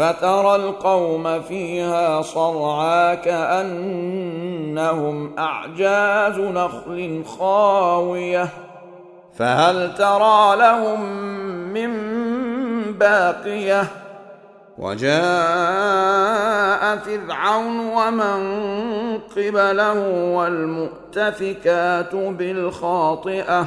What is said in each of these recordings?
فترى القوم فيها صرعى كأنهم أعجاز نخل خاوية. فهل ترى لهم من باقية؟ وجاء فرعون ومن قبله والمؤتفكات بالخاطئة.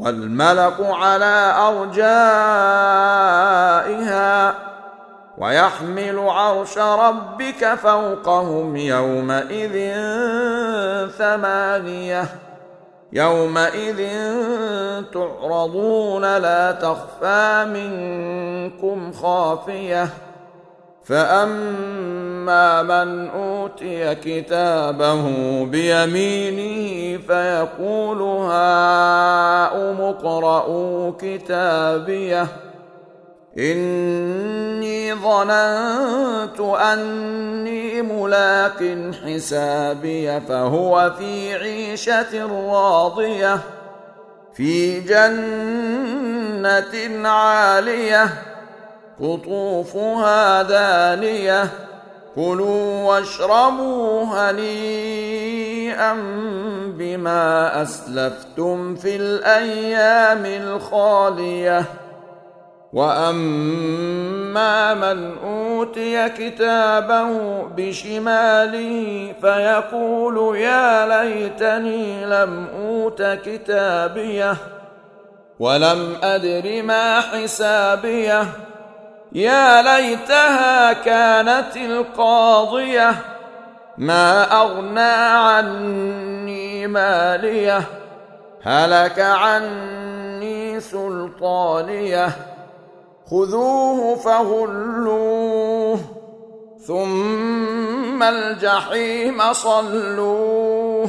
والملك على أرجائها ويحمل عرش ربك فوقهم يومئذ ثمانية يومئذ تعرضون لا تخفى منكم خافية فاما من اوتي كتابه بيمينه فيقول هاؤم اقرءوا كتابيه اني ظننت اني ملاق حسابي فهو في عيشه راضيه في جنه عاليه قطوفها دانية. كلوا واشربوا هنيئا بما أسلفتم في الأيام الخالية. وأما من أوتي كتابه بشماله فيقول يا ليتني لم أوت كتابيه ولم أدر ما حسابيه. يا ليتها كانت القاضية ما أغنى عني مالية هلك عني سلطانية خذوه فغلوه ثم الجحيم صلوه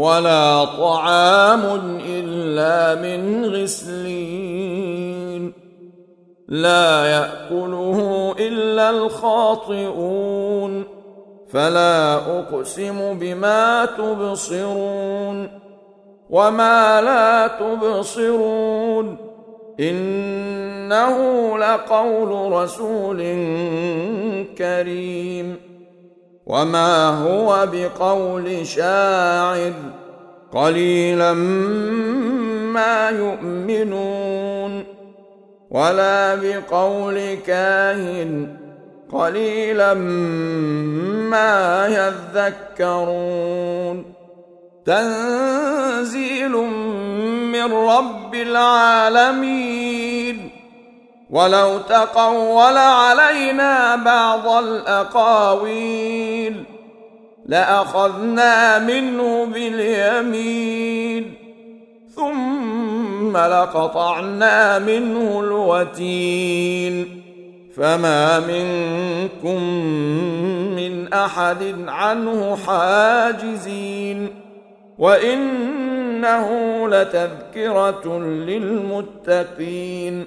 ولا طعام إلا من غسلين. لا يأكله إلا الخاطئون. فلا أقسم بما تبصرون. وما لا تبصرون. إنه لقول رسول كريم. وما هو بقول شاعر قليلا ما يؤمنون ولا بقول كاهن قليلا ما يذكرون تنزيل من رب العالمين ولو تقول علينا بعض الأقاويل لأخذنا منه باليمين ثم لقطعنا منه الوتين. فما منكم من أحد عنه حاجزين. وإنه لتذكرة للمتقين.